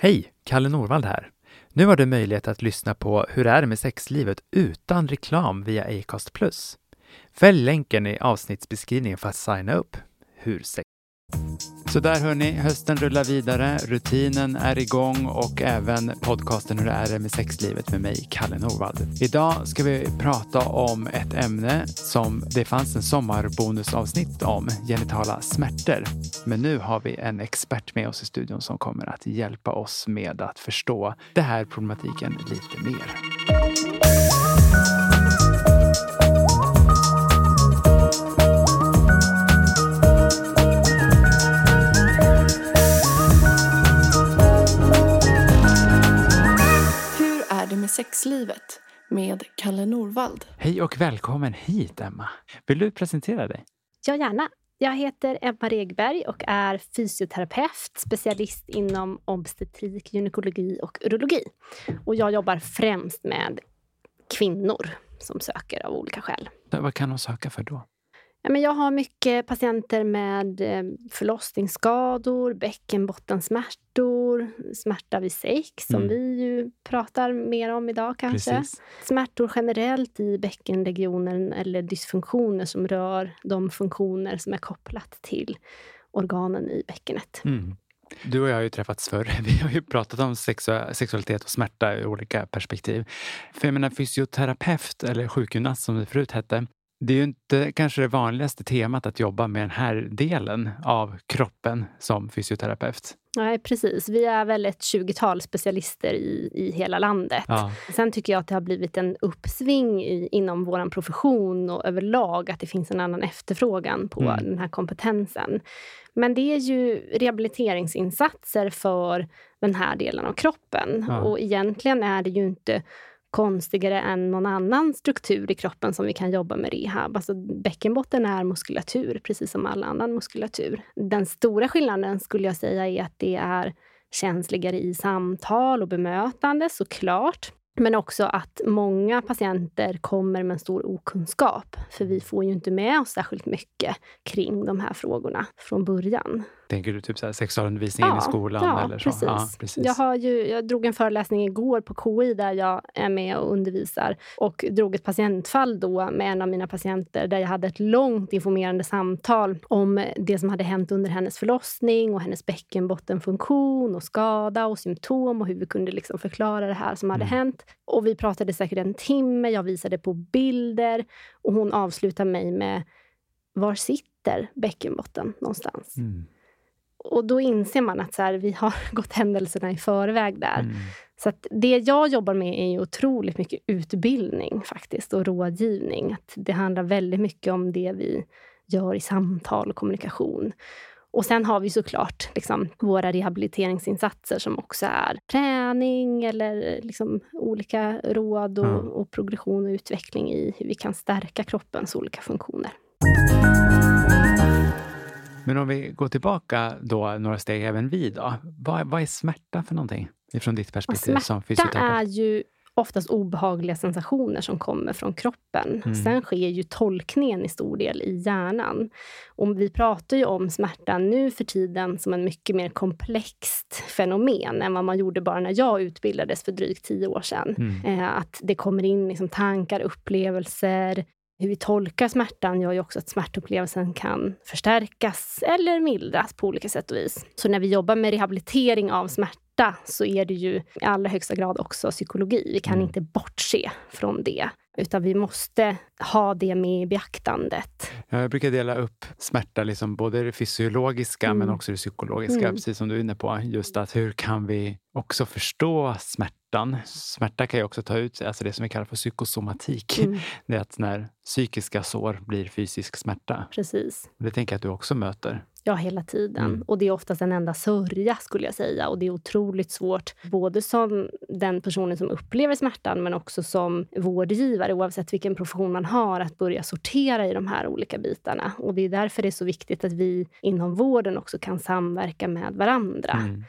Hej! Kalle Norvald här. Nu har du möjlighet att lyssna på Hur är det med sexlivet utan reklam via Acast+. Fäll länken i avsnittsbeskrivningen för att signa upp. Hur sex så där hörni, hösten rullar vidare, rutinen är igång och även podcasten Hur är det med sexlivet med mig, Kalle Norvald. Idag ska vi prata om ett ämne som det fanns en sommarbonusavsnitt om, genitala smärtor. Men nu har vi en expert med oss i studion som kommer att hjälpa oss med att förstå den här problematiken lite mer. Med sexlivet med Kalle Norvald. Hej och välkommen hit Emma. Vill du presentera dig? Ja, gärna. Jag heter Emma Regberg och är fysioterapeut, specialist inom obstetrik, gynekologi och urologi. Och jag jobbar främst med kvinnor som söker av olika skäl. Vad kan de söka för då? Men jag har mycket patienter med eh, förlossningsskador, bäckenbottensmärtor, smärta vid sex, som mm. vi ju pratar mer om idag kanske. Precis. Smärtor generellt i bäckenregionen eller dysfunktioner som rör de funktioner som är kopplat till organen i bäckenet. Mm. Du och jag har ju träffats förr. Vi har ju pratat om sexualitet och smärta i olika perspektiv. För jag menar fysioterapeut, eller sjukgymnast som det förut hette, det är ju inte kanske det vanligaste temat att jobba med den här delen av kroppen som fysioterapeut. Nej, precis. Vi är väl ett 20-tal specialister i, i hela landet. Ja. Sen tycker jag att det har blivit en uppsving i, inom vår profession och överlag att det finns en annan efterfrågan på mm. den här kompetensen. Men det är ju rehabiliteringsinsatser för den här delen av kroppen. Ja. Och egentligen är det ju inte konstigare än någon annan struktur i kroppen som vi kan jobba med rehab. Alltså bäckenbotten är muskulatur, precis som all annan muskulatur. Den stora skillnaden skulle jag säga är att det är känsligare i samtal och bemötande, såklart. Men också att många patienter kommer med en stor okunskap. För vi får ju inte med oss särskilt mycket kring de här frågorna från början. Tänker du typ så här sexualundervisningen ja, i skolan? Ja, eller så? Precis. Ja, precis. Jag, har ju, jag drog en föreläsning igår på KI där jag är med och undervisar och drog ett patientfall då med en av mina patienter där jag hade ett långt informerande samtal om det som hade hänt under hennes förlossning och hennes bäckenbottenfunktion och skada och symptom och hur vi kunde liksom förklara det här som hade mm. hänt. Och vi pratade säkert en timme, jag visade på bilder och hon avslutade mig med var sitter bäckenbotten någonstans? Mm och då inser man att så här, vi har gått händelserna i förväg där. Mm. Så det jag jobbar med är ju otroligt mycket utbildning faktiskt och rådgivning. Att det handlar väldigt mycket om det vi gör i samtal och kommunikation. Och sen har vi såklart liksom, våra rehabiliteringsinsatser som också är träning eller liksom, olika råd och, mm. och progression och utveckling i hur vi kan stärka kroppens olika funktioner. Men om vi går tillbaka då några steg även vi då. Vad, vad är smärta för någonting? Ifrån ditt perspektiv som fysioterapeut. Smärta är ju oftast obehagliga sensationer som kommer från kroppen. Mm. Sen sker ju tolkningen i stor del i hjärnan. Och vi pratar ju om smärta nu för tiden som en mycket mer komplext fenomen än vad man gjorde bara när jag utbildades för drygt tio år sedan. Mm. Eh, att det kommer in liksom tankar, upplevelser, hur vi tolkar smärtan gör ju också att smärtupplevelsen kan förstärkas eller mildras på olika sätt och vis. Så när vi jobbar med rehabilitering av smärta så är det ju i allra högsta grad också psykologi. Vi kan mm. inte bortse från det. Utan vi måste ha det med i beaktandet. Jag brukar dela upp smärta, liksom både det fysiologiska mm. men också det psykologiska, mm. precis som du är inne på. Just att hur kan vi också förstå smärtan? Smärta kan ju också ta ut alltså det som vi kallar för psykosomatik. Mm. Det är att när psykiska sår blir fysisk smärta. Precis. Det tänker jag att du också möter. Ja, hela tiden. Mm. Och det är oftast en enda sörja, skulle jag säga. Och det är otroligt svårt, både som den personen som upplever smärtan, men också som vårdgivare, oavsett vilken profession man har, att börja sortera i de här olika bitarna. Och det är därför det är så viktigt att vi inom vården också kan samverka med varandra. Mm.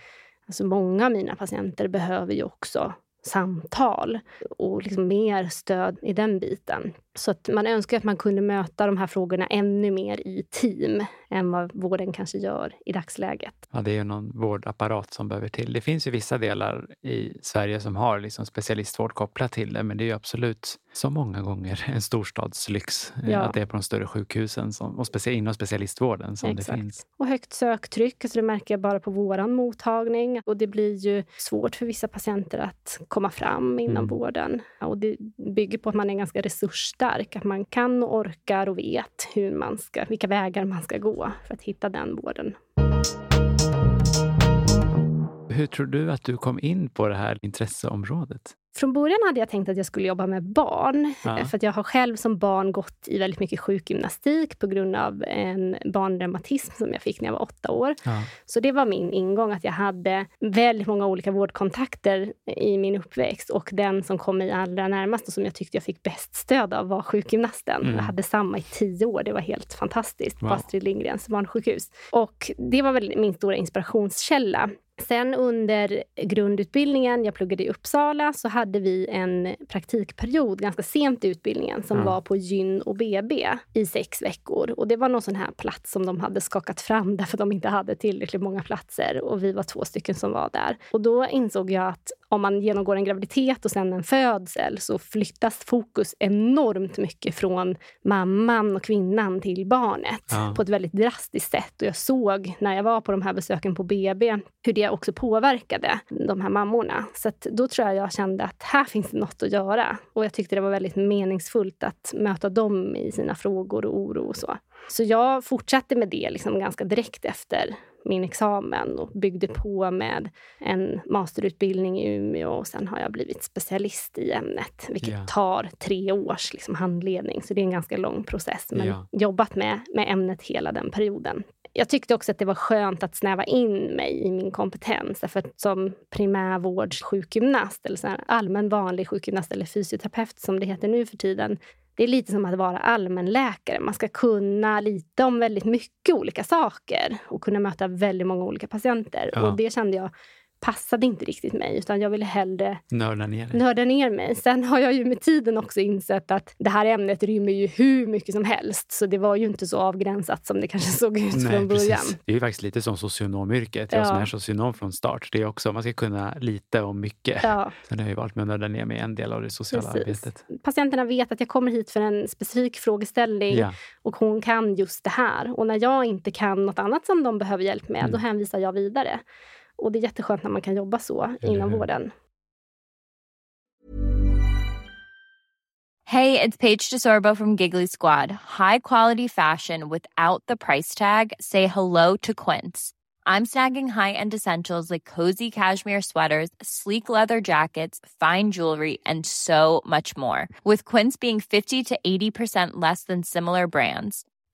Alltså många av mina patienter behöver ju också samtal och liksom mer stöd i den biten. Så att man önskar att man kunde möta de här frågorna ännu mer i team än vad vården kanske gör i dagsläget. Ja, det är ju någon vårdapparat som behöver till. Det finns ju vissa delar i Sverige som har liksom specialistvård kopplat till det, men det är ju absolut så många gånger en storstadslyx eh, ja. att det är på de större sjukhusen som, och specie, inom specialistvården som Exakt. det finns. Och högt söktryck, alltså det märker jag bara på vår mottagning. Och det blir ju svårt för vissa patienter att komma fram inom mm. vården. Och det bygger på att man är ganska resursstark, att man kan och orkar och vet hur man ska, vilka vägar man ska gå för att hitta den vården. Hur tror du att du kom in på det här intresseområdet? Från början hade jag tänkt att jag skulle jobba med barn. Ja. För att jag har själv som barn gått i väldigt mycket sjukgymnastik på grund av en barnreumatism som jag fick när jag var åtta år. Ja. Så det var min ingång, att jag hade väldigt många olika vårdkontakter i min uppväxt. Och den som kom mig allra närmast och som jag tyckte jag fick bäst stöd av var sjukgymnasten. Mm. Jag hade samma i tio år. Det var helt fantastiskt wow. på Astrid Lindgrens barnsjukhus. Och det var väl min stora inspirationskälla. Sen under grundutbildningen, jag pluggade i Uppsala, så hade vi en praktikperiod ganska sent i utbildningen som mm. var på gyn och BB i sex veckor. Och det var någon sån här plats som de hade skakat fram därför att de inte hade tillräckligt många platser och vi var två stycken som var där. Och då insåg jag att om man genomgår en graviditet och sen en födsel så flyttas fokus enormt mycket från mamman och kvinnan till barnet ja. på ett väldigt drastiskt sätt. Och jag såg när jag var på de här besöken på BB hur det också påverkade de här mammorna. Så då tror jag jag kände att här finns det något att göra. Och jag tyckte det var väldigt meningsfullt att möta dem i sina frågor och oro och så. Så jag fortsatte med det liksom ganska direkt efter min examen och byggde på med en masterutbildning i Umeå och sen har jag blivit specialist i ämnet, vilket ja. tar tre års liksom, handledning. Så det är en ganska lång process, men ja. jobbat med, med ämnet hela den perioden. Jag tyckte också att det var skönt att snäva in mig i min kompetens. Därför att som primärvårdssjukgymnast, eller så allmän vanlig sjukgymnast eller fysioterapeut som det heter nu för tiden, det är lite som att vara allmänläkare. Man ska kunna lite om väldigt mycket olika saker och kunna möta väldigt många olika patienter. Ja. Och det kände jag passade inte riktigt mig, utan jag ville hellre nörda ner, nörda ner mig. Sen har jag ju med tiden också insett att det här ämnet rymmer ju hur mycket som helst, så det var ju inte så avgränsat som det kanske såg ut Nej, från början. Precis. Det är ju faktiskt lite som socionomyrket. Jag ja. som är socionom från start, det är också, man ska kunna lite om mycket. Ja. Sen har jag ju valt med att nörda ner mig en del av det sociala precis. arbetet. Patienterna vet att jag kommer hit för en specifik frågeställning ja. och hon kan just det här. Och när jag inte kan något annat som de behöver hjälp med, mm. då hänvisar jag vidare. Och det är jätteskönt när man kan jobba så inom vården. Hey, it's Paige DeSorbo from Giggly Squad. High quality fashion without the price tag. Say hello to Quince. I'm snagging high-end essentials like cozy cashmere sweaters, sleek leather jackets, fine jewelry, and so much more. With Quince being 50 to 80% less than similar brands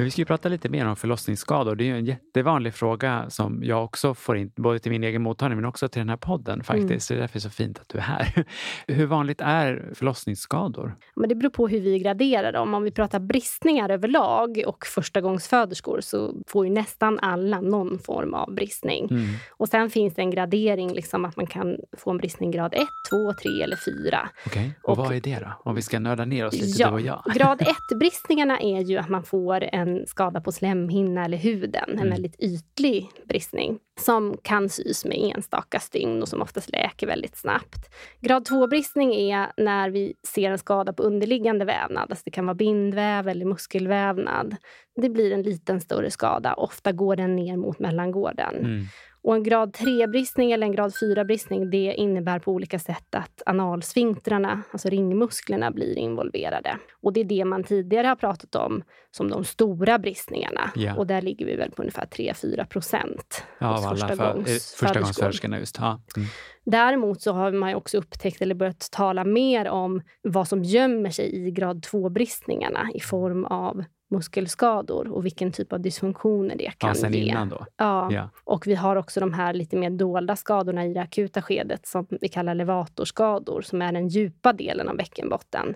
Men vi ska ju prata lite mer om förlossningsskador. Det är ju en jättevanlig fråga som jag också får in, både till min egen mottagning men också till den här podden faktiskt. Mm. Det är därför det är så fint att du är här. Hur vanligt är förlossningsskador? Men det beror på hur vi graderar dem. Om vi pratar bristningar överlag och förstagångsföderskor så får ju nästan alla någon form av bristning. Mm. Och sen finns det en gradering, liksom att man kan få en bristning grad 1, 2, 3 eller 4. Okej, okay. och, och, vad är det då? Om vi ska nörda ner oss lite, ja, du och jag. grad 1-bristningarna är ju att man får en skada på slemhinna eller huden, en mm. väldigt ytlig bristning som kan sys med enstaka stygn och som oftast läker väldigt snabbt. Grad 2-bristning är när vi ser en skada på underliggande vävnad. Alltså det kan vara bindväv eller muskelvävnad. Det blir en liten större skada. Ofta går den ner mot mellangården. Mm. Och en grad 3-bristning eller en grad 4-bristning det innebär på olika sätt att analsfinktrarna, alltså ringmusklerna, blir involverade. Och det är det man tidigare har pratat om som de stora bristningarna. Ja. Och där ligger vi väl på ungefär 3-4 procent. Ja, alla för, förstagångsföderskorna. Just. Ja. Mm. Däremot så har man också upptäckt eller börjat tala mer om vad som gömmer sig i grad 2-bristningarna i form av muskelskador och vilken typ av dysfunktioner det kan ja, sen ge. Innan då. Ja. ja. Och vi har också de här lite mer dolda skadorna i det akuta skedet som vi kallar levatorskador, som är den djupa delen av bäckenbotten.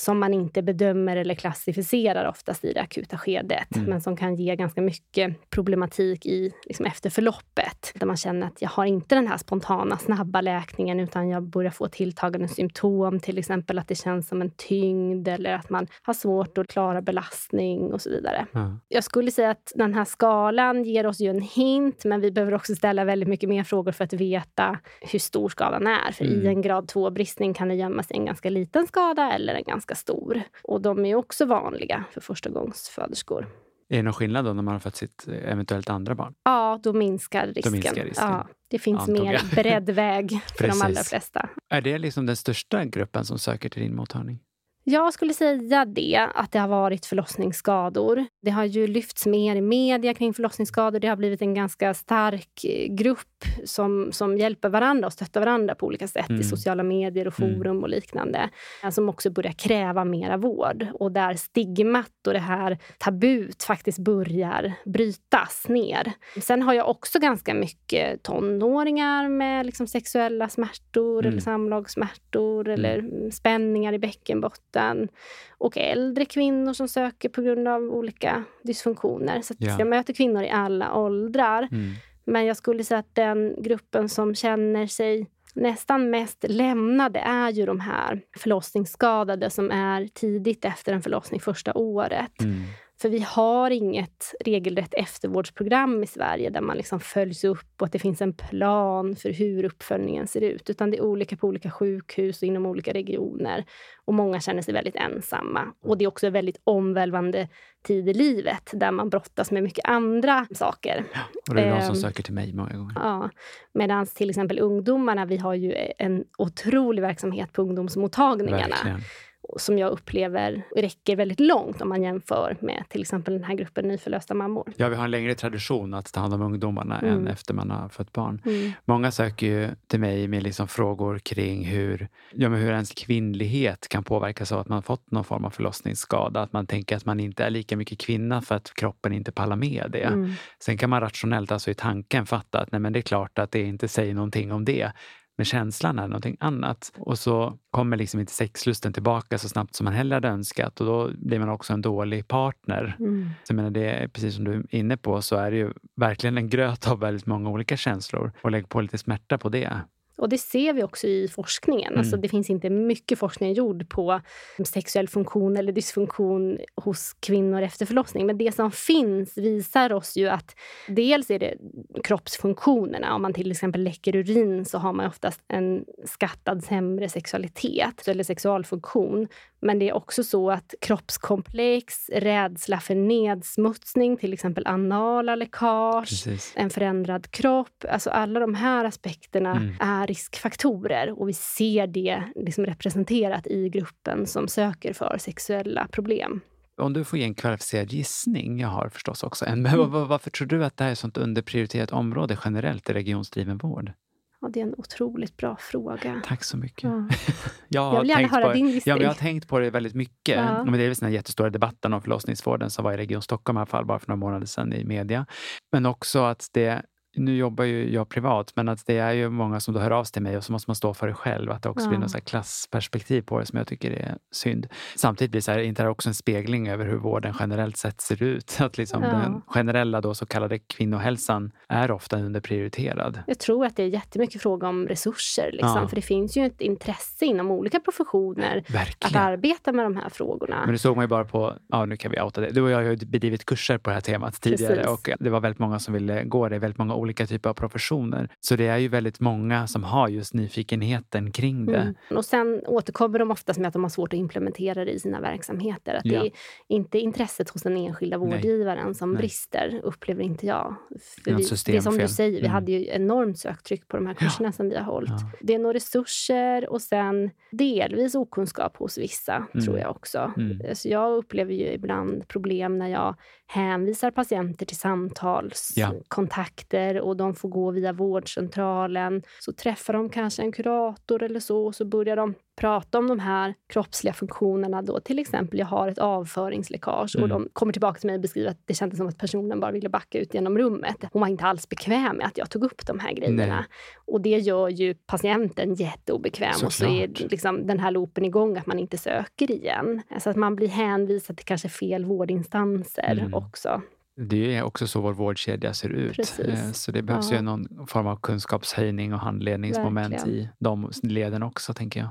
Som man inte bedömer eller klassificerar oftast i det akuta skedet, mm. men som kan ge ganska mycket problematik i liksom efter förloppet. Där man känner att jag har inte den här spontana, snabba läkningen, utan jag börjar få tilltagande symptom. Till exempel att det känns som en tyngd eller att man har svårt att klara belastning och så vidare. Mm. Jag skulle säga att den här skalan ger oss ju en hint, men vi behöver också ställa väldigt mycket mer frågor för att veta hur stor skadan är. För mm. i en grad 2-bristning kan det gömma sig en ganska liten skada eller en ganska stor. Och de är också vanliga för förstagångsföderskor. Är det någon skillnad då när man har fått sitt eh, eventuellt andra barn? Ja, då minskar risken. Då minskar risken. Ja, det finns Antog mer beredd väg för de allra flesta. Är det liksom den största gruppen som söker till din mottagning? Jag skulle säga det, att det har varit förlossningsskador. Det har ju lyfts mer i media kring förlossningsskador. Det har blivit en ganska stark eh, grupp som, som hjälper varandra och stöttar varandra på olika sätt mm. i sociala medier och mm. forum mm. och liknande. Som också börjar kräva mera vård och där stigmat och det här tabut faktiskt börjar brytas ner. Sen har jag också ganska mycket tonåringar med liksom sexuella smärtor mm. eller samlagssmärtor mm. eller spänningar i bäckenbotten. Och äldre kvinnor som söker på grund av olika dysfunktioner. Så ja. jag möter kvinnor i alla åldrar. Men jag skulle säga att den gruppen som känner sig nästan mest lämnade är ju de här förlossningsskadade som är tidigt efter en förlossning första året. Mm. För vi har inget regelrätt eftervårdsprogram i Sverige där man liksom följs upp och att det finns en plan för hur uppföljningen ser ut. Utan det är olika på olika sjukhus och inom olika regioner. Och många känner sig väldigt ensamma. Och det är också en väldigt omvälvande tid i livet där man brottas med mycket andra saker. Ja, och det är de som ehm, söker till mig många gånger. Ja, Medan till exempel ungdomarna, vi har ju en otrolig verksamhet på ungdomsmottagningarna. Verkligen som jag upplever räcker väldigt långt om man jämför med till exempel den här gruppen nyförlösta mammor. Ja, vi har en längre tradition att ta hand om ungdomarna mm. än efter man har fött barn. Mm. Många söker ju till mig med liksom frågor kring hur, ja, men hur ens kvinnlighet kan påverkas av att man fått någon form av förlossningsskada. Att man tänker att man inte är lika mycket kvinna för att kroppen inte pallar med det. Mm. Sen kan man rationellt, alltså i tanken, fatta att nej, men det är klart att det inte säger någonting om det. Men känslan är någonting annat. Och så kommer liksom inte sexlusten tillbaka så snabbt som man heller hade önskat och då blir man också en dålig partner. Mm. Så jag menar, det är, precis som du är inne på så är det ju verkligen en gröt av väldigt många olika känslor och lägg på lite smärta på det. Och det ser vi också i forskningen. Alltså, mm. Alltså det finns inte mycket forskning gjord på sexuell funktion eller dysfunktion hos kvinnor efter förlossning. Men det som finns visar oss ju att dels är det kroppsfunktionerna. Om man till exempel läcker urin så har man oftast en skattad sämre sexualitet eller sexualfunktion. Men det är också så att kroppskomplex, rädsla för nedsmutsning, till exempel anala läckage, Precis. en förändrad kropp. Alltså alla de här aspekterna mm. är riskfaktorer och vi ser det liksom representerat i gruppen som söker för sexuella problem. Om du får ge en kvalificerad gissning, jag har förstås också en, men mm. varför tror du att det här är ett sånt underprioriterat område generellt i regionsdriven vård? Ja, det är en otroligt bra fråga. Tack så mycket. Ja. Jag, Jag vill gärna höra din ja, gissning. men Jag har tänkt på det väldigt mycket. Ja. Men det är väl den här jättestora debatten om förlossningsvården som var i Region Stockholm i alla fall bara för några månader sedan i media. Men också att det nu jobbar ju jag privat, men att det är ju många som då hör av sig till mig och så måste man stå för det själv. Att det också Ja. blir något klassperspektiv på det som jag tycker är synd. Samtidigt blir så här, inte det här också en spegling över hur vården generellt sett ser ut? Att liksom Ja. den generella då så kallade kvinnohälsan är ofta underprioriterad. Jag tror att det är jättemycket fråga om resurser. Liksom, Ja. För det finns ju ett intresse inom olika professioner att Verkligen. arbeta med de här frågorna. Men det såg man ju bara på, ja nu kan vi outa det. Du och jag har ju bedrivit kurser på det här temat tidigare Precis. och det var väldigt många som ville gå det, väldigt många olika typer av professioner. Så det är ju väldigt många som har just nyfikenheten kring det. Mm. Och sen återkommer de oftast med att de har svårt att implementera det i sina verksamheter. Att Ja. Det är inte intresset hos den enskilda Nej. vårdgivaren som Nej. brister, upplever inte jag. För vi, det är som du säger, vi Mm. hade ju enormt söktryck på de här kurserna som vi har hållit. Ja. Det är nog resurser och sen delvis okunskap hos vissa, Mm. tror jag också. Mm. Så jag upplever ju ibland problem när jag hänvisar patienter till samtalskontakter och de får gå via vårdcentralen. Så träffar de kanske en kurator eller så och så börjar de prata om de här kroppsliga funktionerna. Då. Till exempel, jag har ett avföringsläckage och Mm. de kommer tillbaka till mig och beskriver att det kändes som att personen bara ville backa ut genom rummet. Hon var inte alls bekväm med att jag tog upp de här grejerna. Nej. Och det gör ju patienten jätteobekväm och så är Såklart. liksom den här loopen igång att man inte söker igen. Så att man blir hänvisad till kanske fel vårdinstanser Mm. också. Det är också så vår vårdkedja ser ut. Precis. Eh, Så det behövs Ja. ju någon form av kunskapshöjning och handledningsmoment Verkligen. i de leden också, tänker jag.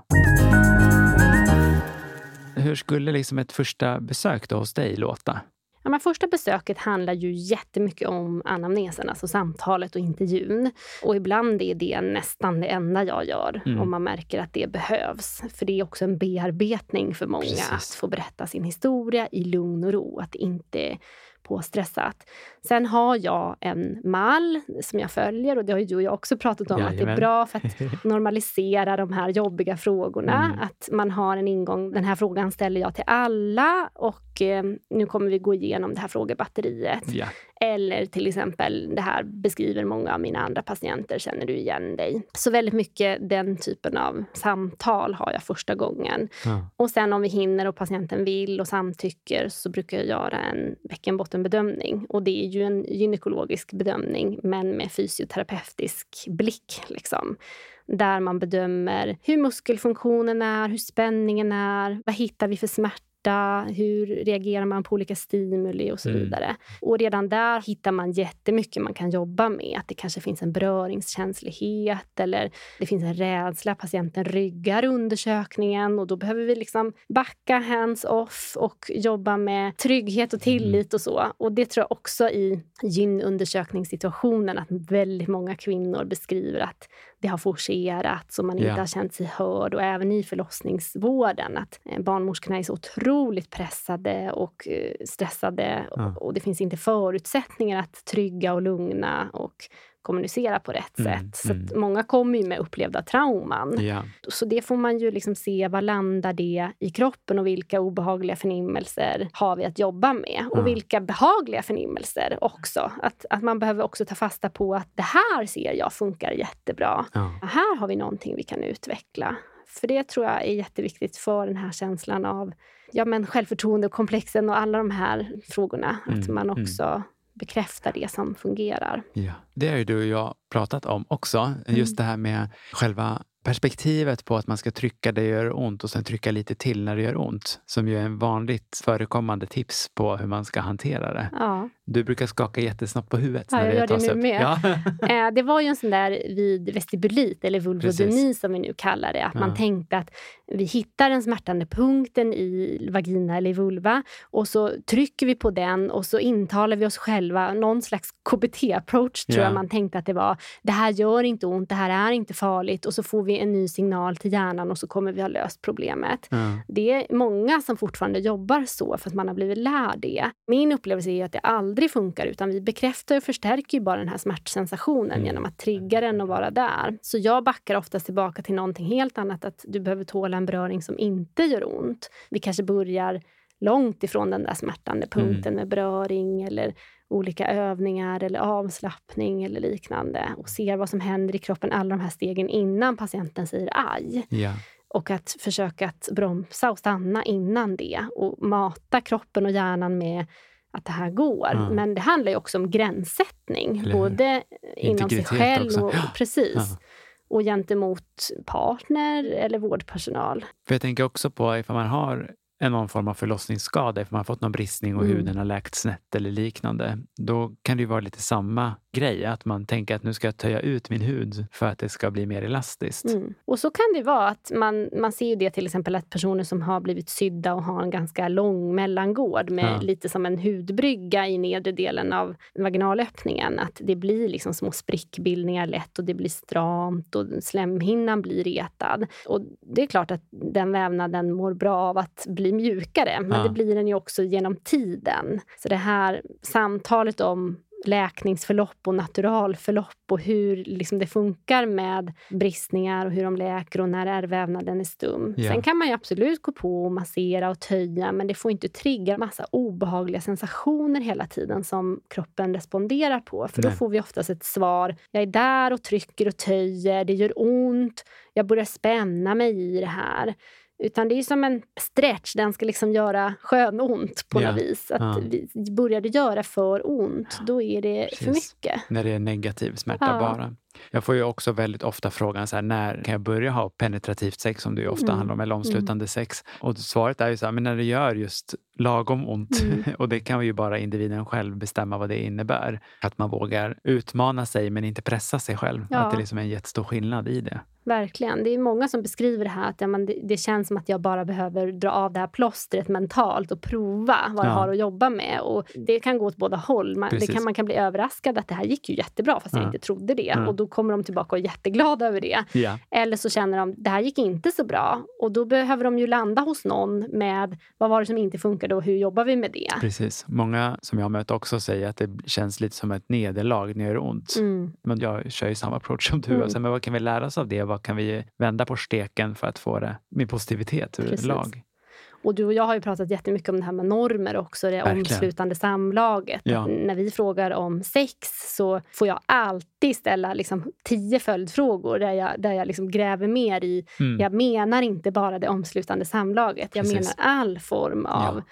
Hur skulle liksom ett första besök då hos dig låta? Ja, men första besöket handlar ju jättemycket om anamnesen, alltså samtalet och intervjun. Och ibland är det nästan det enda jag gör, Mm. om man märker att det behövs. För det är också en bearbetning för många Precis. att få berätta sin historia i lugn och ro, att inte påstressat. Sen har jag en mall som jag följer och det har ju du och jag också pratat om, att det är Jajamän. bra för att normalisera de här jobbiga frågorna. Mm. Att man har en ingång, den här frågan ställer jag till alla och eh, nu kommer vi gå igenom det här frågebatteriet. Ja. Eller till exempel, det här beskriver många av mina andra patienter, känner du igen dig? Så väldigt mycket den typen av samtal har jag första gången. Ja. Och sen om vi hinner och patienten vill och samtycker så brukar jag göra en bäckenbottenbedömning. Och det är ju en gynekologisk bedömning men med fysioterapeutisk blick. Liksom. Där man bedömer hur muskelfunktionen är, hur spänningen är, vad hittar vi för smärta, hur reagerar man på olika stimuli och så Mm. vidare. Och redan där hittar man jättemycket man kan jobba med. Att det kanske finns en beröringskänslighet eller det finns en rädsla. Patienten ryggar undersökningen och då behöver vi liksom backa hands off och jobba med trygghet och tillit och så. Och det tror jag också i gynundersökningssituationen att väldigt många kvinnor beskriver att det har forcerats och man inte Ja. har känt sig hörd. Och även i förlossningsvården att eh, barnmorskorna är så otroligt pressade och eh, stressade Ja. och det finns inte förutsättningar att trygga och lugna och kommunicera på rätt Mm, sätt. Så mm. många kommer ju med upplevda trauman. Ja. Så det får man ju liksom se, vad landar det i kroppen och vilka obehagliga förnimmelser har vi att jobba med? Och vilka behagliga förnimmelser också. Att, att man behöver också ta fasta på att det här ser jag funkar jättebra. Ja. Här har vi någonting vi kan utveckla. För det tror jag är jätteviktigt för den här känslan av ja, men självförtroende och komplexen och alla de här frågorna. Att Mm, man mm. också bekräftar det som fungerar. Ja, det har ju du och jag pratat om också. Just det här med själva perspektivet på att man ska trycka där det gör ont och sen trycka lite till när det gör ont. Som ju är en vanligt förekommande tips på hur man ska hantera det. Ja. Du brukar skaka jättesnabbt på huvudet. Ja, när jag gör det nu upp. med. Ja. Eh, det var ju en sån där vid vestibulit, eller vulvodyni som vi nu kallar det. Att man Ja. tänkte att vi hittar den smärtande punkten i vagina eller i vulva och så trycker vi på den och så intalar vi oss själva någon slags KBT-approach tror Ja. jag man tänkte att det var. Det här gör inte ont, det här är inte farligt och så får vi en ny signal till hjärnan och så kommer vi ha löst problemet. Det är många som fortfarande jobbar så för att man har blivit lärd det. Min upplevelse är att det aldrig funkar utan vi bekräftar och förstärker bara den här smärtsensationen Mm. genom att trigga den och vara där. Så jag backar oftast tillbaka till någonting helt annat. Att du behöver tåla en beröring som inte gör ont. Vi kanske börjar långt ifrån den där smärtande punkten med beröring eller olika övningar eller avslappning eller liknande och ser vad som händer i kroppen, alla de här stegen innan patienten säger aj. Ja. Och att försöka att bromsa och stanna innan det och mata kroppen och hjärnan med att det här går. Ja. Men det handlar ju också om gränssättning, Eller både inom sig själv också. och Ja. precis. Ja. Och gentemot partner eller vårdpersonal. För jag tänker också på ifall man har en någon form av förlossningsskada, ifall man har fått någon bristning och Mm. huden har läkt snett eller liknande. Då kan det ju vara lite samma grej, att man tänker att nu ska jag töja ut min hud för att det ska bli mer elastiskt. Mm. Och så kan det vara att man, man ser ju det till exempel att personer som har blivit sydda och har en ganska lång mellangård med Ja. lite som en hudbrygga i nedre delen av vaginalöppningen. Att det blir liksom små sprickbildningar lätt och det blir stramt och slemhinnan blir retad. Och det är klart att den vävnaden mår bra av att bli mjukare, men Ja. det blir den ju också genom tiden. Så det här samtalet om läkningsförlopp och naturalförlopp och hur liksom det funkar med bristningar och hur de läker och när ärrvävnaden är stum. Ja. Sen kan man ju absolut gå på och massera och töja men det får inte trigga massa obehagliga sensationer hela tiden som kroppen responderar på. För då Nej. får vi oftast ett svar. Jag är där och trycker och töjer. Det gör ont. Jag börjar spänna mig i det här. Utan det är som en stretch. Den ska liksom göra skönont på Ja. något vis. Att Ja. vi börjar det göra för ont, då är det för Precis. mycket. När det är negativ smärta Ja. bara. Jag får ju också väldigt ofta frågan så här, när kan jag börja ha penetrativt sex som det ju ofta Mm. handlar om, eller omslutande sex. Och svaret är ju så här, men när det gör just lagom ont. Mm. och det kan ju bara individen själv bestämma vad det innebär. Att man vågar utmana sig men inte pressa sig själv. Ja. Att det liksom är en jättestor skillnad i det. Verkligen. Det är många som beskriver det här att ja, det, det känns som att jag bara behöver dra av det här plåstret mentalt och prova vad jag Ja. har att jobba med. Och Det kan gå åt båda håll. Man, kan, man kan bli överraskad att det här gick ju jättebra fast jag Ja. inte trodde det. Ja. Och då kommer de tillbaka och är jätteglada över det. Ja, Eller så känner de det här gick inte så bra. Och då behöver de ju landa hos någon med vad var det som inte funkade och hur jobbar vi med det? precis. Många som jag mött också säger att det känns lite som ett nederlag när det gör ont. Mm. Men jag kör ju samma approach som du. Mm. Och sen, men vad kan vi lära oss av det? Vad kan vi vända på steken för att få det med positivitet Precis. överlag? Och du och jag har ju pratat jättemycket om det här med normer också, det Verkligen. omslutande samlaget. Ja. När vi frågar om sex så får jag alltid ställa liksom tio följdfrågor där jag, där jag liksom gräver mer i. Mm. Jag menar inte bara det omslutande samlaget, jag Precis. menar all form av Ja.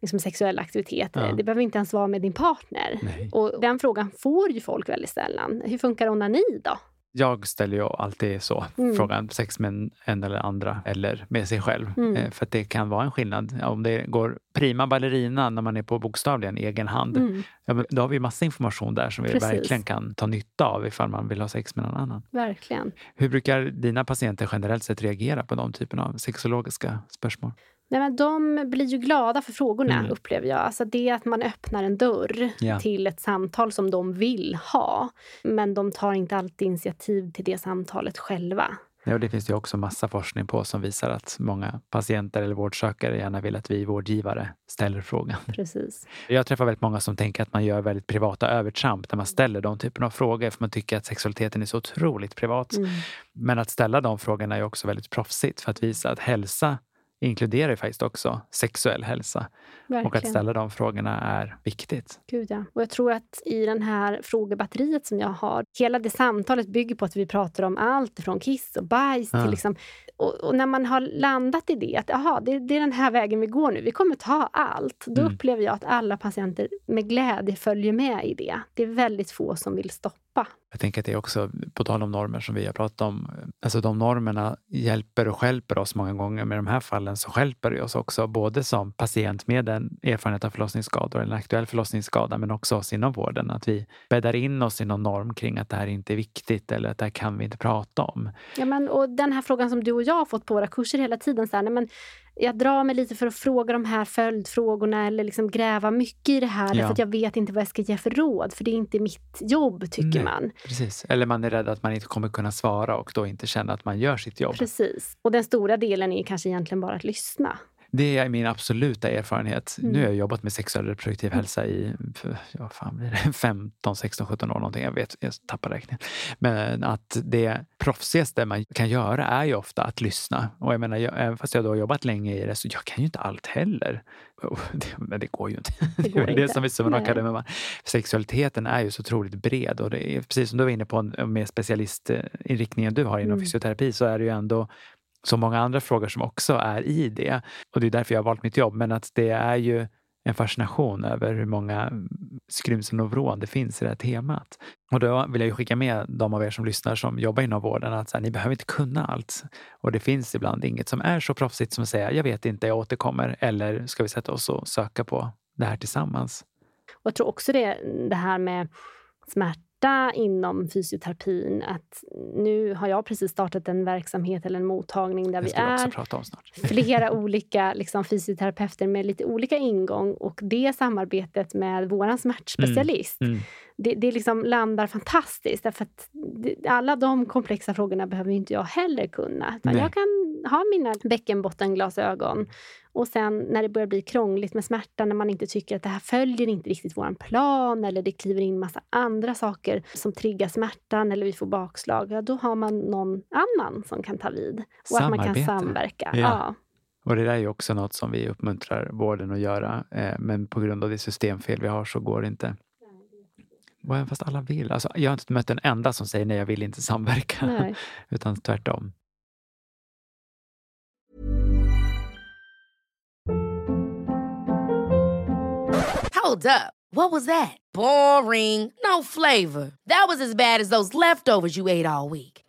liksom sexuell aktivitet. Ja. Det behöver inte ens vara med din partner. Nej. Och den frågan får ju folk väldigt sällan. Hur funkar onani då? Jag ställer ju alltid så Mm. frågan, sex med en, en eller andra eller med sig själv. Mm. Eh, för att det kan vara en skillnad. Om det går prima ballerina när man är på bokstavligen egen hand, Mm, ja, då har vi massa information där som vi Precis. verkligen kan ta nytta av ifall man vill ha sex med någon annan. verkligen. Hur brukar dina patienter generellt sett reagera på de typerna av sexologiska spörsmål? Nej, men de blir ju glada för frågorna, Mm. upplever jag. Alltså det att man öppnar en dörr Ja. till ett samtal som de vill ha. Men de tar inte alltid initiativ till det samtalet själva. Ja, och det finns ju också massa forskning på som visar att många patienter eller vårdsökare gärna vill att vi vårdgivare ställer frågan. Precis. Jag träffar väldigt många som tänker att man gör väldigt privata övertramp när man ställer de typerna av frågor för man tycker att sexualiteten är så otroligt privat. Mm. Men att ställa de frågorna är också väldigt proffsigt för att visa att hälsa inkluderar ju faktiskt också sexuell hälsa. Verkligen. Och att ställa de frågorna är viktigt. Gud, ja. Och jag tror att i den här frågebatteriet som jag har, hela det samtalet bygger på att vi pratar om allt från kiss och bajs Ja. till liksom... Och, och när man har landat i det, att aha, det, det är den här vägen vi går nu, vi kommer ta allt. Då Mm. upplever jag att alla patienter med glädje följer med i det. Det är väldigt få som vill stoppa. Jag tänker att det är också, på tal om normer som vi har pratat om, alltså de normerna hjälper och skälper oss många gånger. Men i de här fallen så skälper det oss också, både som patient med en erfarenhet av förlossningsskador en aktuell förlossningsskada, men också oss inom vården. Att vi bäddar in oss i någon norm kring att det här inte är viktigt eller att det här kan vi inte prata om. Ja, men, och den här frågan som du och jag har fått på våra kurser hela tiden. Så här, nej, men jag drar mig lite för att fråga de här följdfrågorna eller liksom gräva mycket i det här. Ja. För att jag vet inte vad jag ska ge för råd. För det är inte mitt jobb, tycker Nej. man. Precis. Eller man är rädd att man inte kommer kunna svara och då inte känna att man gör sitt jobb. Precis. Och den stora delen är kanske egentligen bara att lyssna. Det är min absoluta erfarenhet. Mm. Nu har jag jobbat med sexuell reproduktiv hälsa i ja, fan blir det, 15, 16, 17 år någonting. Jag vet, jag tappar räkningen. Men att det proffsigaste man kan göra är ju ofta att lyssna. Och jag menar, jag, även fast jag då har jobbat länge i det så jag kan ju inte allt heller. Oh, det, men det går ju inte. Det Det, går är väl inte. det som är av kardemumman. Sexualiteten är ju så otroligt bred och det är precis som du var inne på en mer specialistinriktningen du har inom Mm. fysioterapi så är det ju ändå så många andra frågor som också är i det. Och det är därför jag har valt mitt jobb. Men att det är ju en fascination över hur många skrymslen och vrån det finns i det här temat. Och då vill jag ju skicka med de av er som lyssnar som jobbar inom vården att så här, ni behöver inte kunna allt. Och det finns ibland inget som är så proffsigt som att säga jag vet inte, jag återkommer. Eller ska vi sätta oss och söka på det här tillsammans? Och jag tror också det, det här med smärta inom fysioterapin. Att nu har jag precis startat en verksamhet eller en mottagning där vi är flera olika liksom, fysioterapeuter med lite olika ingång. Och det samarbetet med vår smärtspecialist, Mm. Det, det liksom landar fantastiskt. Därför att alla de komplexa frågorna behöver inte jag heller kunna. Jag kan ha mina bäckenbottenglasögon. Och sen när det börjar bli krångligt med smärta, när man inte tycker att det här följer inte riktigt vår plan eller det kliver in massa andra saker som triggar smärtan eller vi får bakslag, ja, då har man någon annan som kan ta vid. Och att man kan Samarbete. samverka. Ja. Ja. Och det där är ju också något som vi uppmuntrar vården att göra. Eh, men på grund av det systemfel vi har så går det inte. Och även fast alla vill. Alltså, jag har inte mött en enda som säger nej, jag vill inte samverka. Nej. Utan tvärtom. Hold up. What was that? Boring. No flavor. That was as bad as those leftovers you ate all week.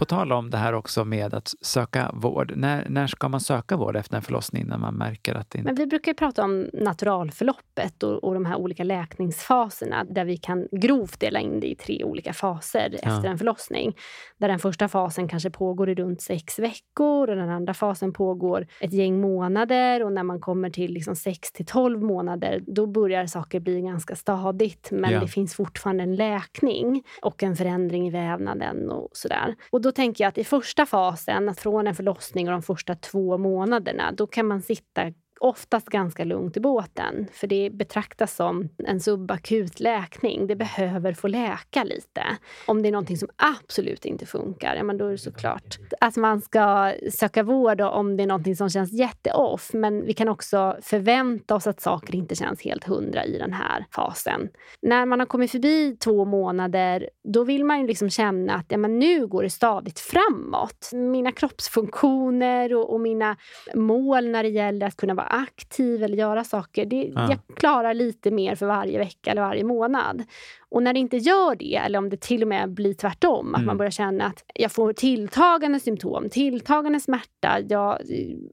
På tal om det här också med att söka vård. När, när ska man söka vård efter en förlossning när man märker att det inte... Men vi brukar prata om naturalförloppet och, och de här olika läkningsfaserna där vi kan grovt dela in det i tre olika faser efter en förlossning. Där den första fasen kanske pågår i runt sex veckor och den andra fasen pågår ett gäng månader och när man kommer till liksom 6 till 12 månader då börjar saker bli ganska stadigt men Ja. det finns fortfarande en läkning och en förändring i vävnaden och sådär. Och då tänker jag att i första fasen, från en förlossning och de första två månaderna, då kan man sitta oftast ganska lugnt i båten. För det betraktas som en subakut läkning. Det behöver få läka lite. Om det är någonting som absolut inte funkar, ja, men då är det såklart att man ska söka vård om det är någonting som känns jätteoff. Men vi kan också förvänta oss att saker inte känns helt hundra i den här fasen. När man har kommit förbi två månader, då vill man ju liksom känna att ja, men nu går det stadigt framåt. Mina kroppsfunktioner och, och mina mål när det gäller att kunna vara aktiv eller göra saker, det, Ja. jag klarar lite mer för varje vecka eller varje månad. Och när det inte gör det, eller om det till och med blir tvärtom, att Mm. man börjar känna att jag får tilltagande symptom, tilltagande smärta, jag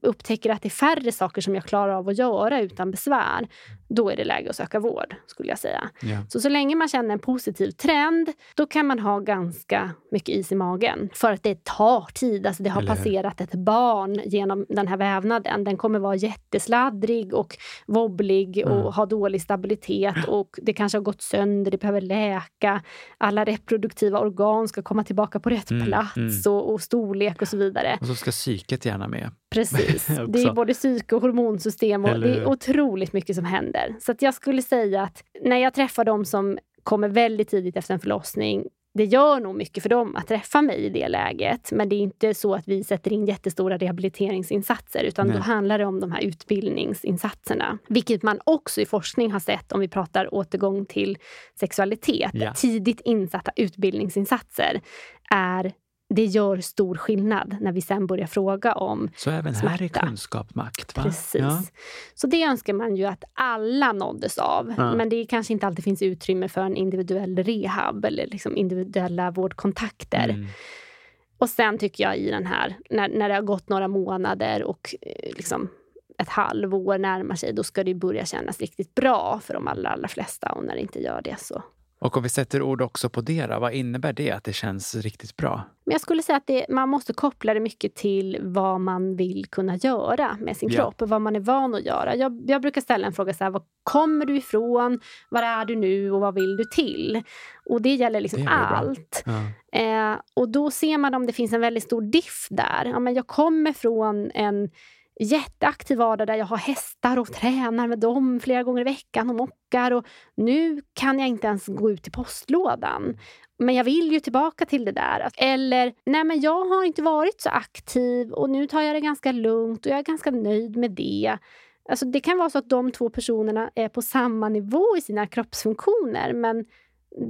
upptäcker att det är färre saker som jag klarar av att göra utan besvär. Då är det läge att söka vård, skulle jag säga. Ja. Så så länge man känner en positiv trend, då kan man ha ganska mycket is i magen. För att det tar tid. Alltså det har Eller passerat ett barn genom den här vävnaden. Den kommer vara jättesladdrig och wobblig och Mm. ha dålig stabilitet. Och det kanske har gått sönder, det behöver läka. Alla reproduktiva organ ska komma tillbaka på rätt Mm, plats mm. Och, och storlek och så vidare. Och så ska psyket gärna med. Precis. Det är både psyke och hormonsystem och det är otroligt mycket som händer. Så att jag skulle säga att när jag träffar de som kommer väldigt tidigt efter en förlossning det gör nog mycket för dem att träffa mig i det läget. Men det är inte så att vi sätter in jättestora rehabiliteringsinsatser utan Nej. då handlar det om de här utbildningsinsatserna. Vilket man också i forskning har sett om vi pratar återgång till sexualitet. Ja. Tidigt insatta utbildningsinsatser är det gör stor skillnad när vi sen börjar fråga om Så även här är Smärta. kunskap makt. Va? Precis. Ja. Så det önskar man ju att alla nåddes av. Ja. Men det kanske inte alltid finns utrymme för en individuell rehab eller liksom individuella vårdkontakter. Mm. Och sen tycker jag i den här, när, när det har gått några månader och eh, liksom ett halvår närmar sig, då ska det börja kännas riktigt bra för de allra, allra flesta. Och när det inte gör det så Och om vi sätter ord också på det, då, vad innebär det att det känns riktigt bra? Men jag skulle säga att det, man måste koppla det mycket till vad man vill kunna göra med sin Ja. kropp och vad man är van att göra. Jag, jag brukar ställa en fråga så här, var kommer du ifrån? Var är du nu och vad vill du till? Och det gäller liksom Det allt. Ja. Eh, och då ser man om det finns en väldigt stor diff där. Ja, men jag kommer från en jätteaktiv vardag där jag har hästar och tränar med dem flera gånger i veckan och mockar. Och nu kan jag inte ens gå ut i postlådan. Men jag vill ju tillbaka till det där. Eller, nej men jag har inte varit så aktiv och nu tar jag det ganska lugnt och jag är ganska nöjd med det. Alltså det kan vara så att de två personerna är på samma nivå i sina kroppsfunktioner men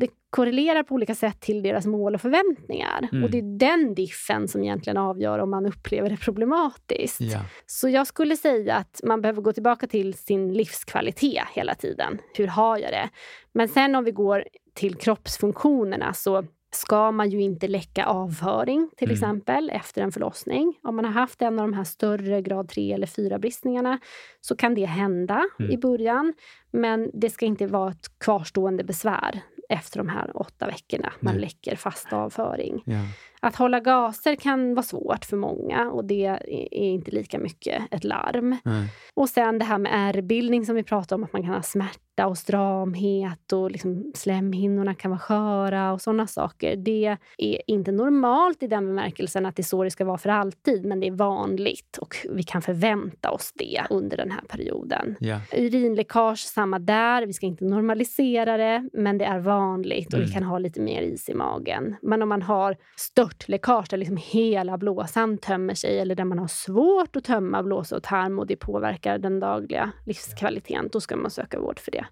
det korrelerar på olika sätt till deras mål och förväntningar. Mm. Och det är den diffen som egentligen avgör om man upplever det problematiskt. Ja. Så jag skulle säga att man behöver gå tillbaka till sin livskvalitet hela tiden. Hur har jag det? Men sen om vi går till kroppsfunktionerna så ska man ju inte läcka avföring till Mm. exempel efter en förlossning. Om man har haft en av de här större grad 3 eller 4 bristningarna så kan det hända Mm. i början. Men det ska inte vara ett kvarstående besvär efter de här åtta veckorna. Man Nej. läcker fast avföring. Ja. Att hålla gaser kan vara svårt för många och det är är inte lika mycket ett larm. Nej. Och sen det här med ärrbildning som vi pratade om, att man kan ha smärta och stramhet och liksom slemhinnorna kan vara sköra och sådana saker. Det är inte normalt i den bemärkelsen att det är så det ska vara för alltid, men det är vanligt och vi kan förvänta oss det under den här perioden. Ja. Urinläckage, samma där. Vi ska inte normalisera det, men det är vanligt och vi Mm. kan ha lite mer is i magen. Men om man har störtläckage där liksom hela blåsan tömmer sig eller där man har svårt att tömma blåsa och tarm och det påverkar den dagliga livskvaliteten, då ska man söka vård för det.